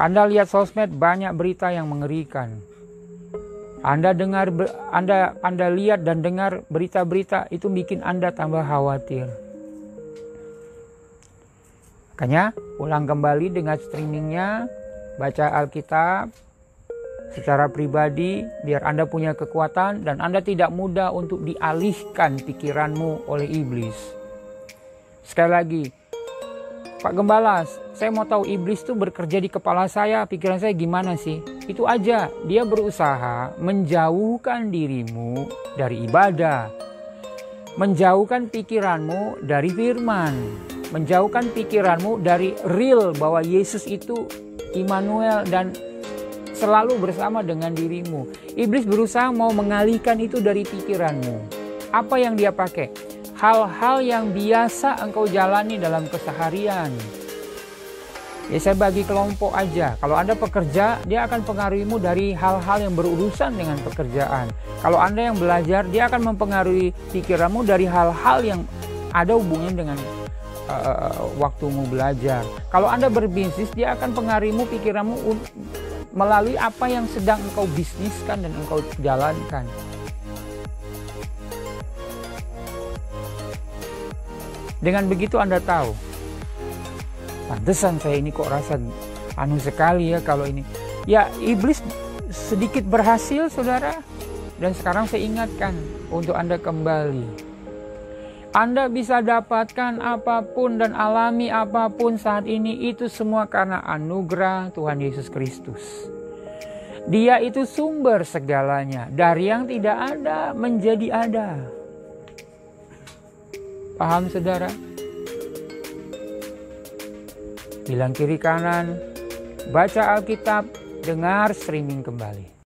Anda lihat sosmed banyak berita yang mengerikan. Anda dengar Anda Anda lihat dan dengar berita-berita itu bikin Anda tambah khawatir. Makanya ulang kembali dengan streamingnya, baca Alkitab secara pribadi biar Anda punya kekuatan dan Anda tidak mudah untuk dialihkan pikiranmu oleh iblis. Sekali lagi, Pak Gembala, saya mau tahu iblis itu bekerja di kepala saya, pikiran saya gimana sih? Itu aja, dia berusaha menjauhkan dirimu dari ibadah, menjauhkan pikiranmu dari firman, menjauhkan pikiranmu dari real bahwa Yesus itu Immanuel dan selalu bersama dengan dirimu. Iblis berusaha mau mengalihkan itu dari pikiranmu. Apa yang dia pakai? hal-hal yang biasa engkau jalani dalam keseharian. Ya saya bagi kelompok aja. Kalau Anda pekerja, dia akan pengaruhimu dari hal-hal yang berurusan dengan pekerjaan. Kalau Anda yang belajar, dia akan mempengaruhi pikiranmu dari hal-hal yang ada hubungannya dengan uh, waktumu belajar. Kalau Anda berbisnis, dia akan pengaruhimu pikiranmu melalui apa yang sedang engkau bisniskan dan engkau jalankan. Dengan begitu Anda tahu, pantesan saya ini kok rasa anu sekali ya kalau ini. Ya iblis sedikit berhasil saudara. Dan sekarang saya ingatkan untuk Anda kembali. Anda bisa dapatkan apa pun dan alami apa pun saat ini itu semua karena anugerah Tuhan Yesus Kristus. Dia itu sumber segalanya. Dari yang tidak ada menjadi ada. Paham saudara? Bilang kiri kanan, baca Alkitab, dengar streaming kembali.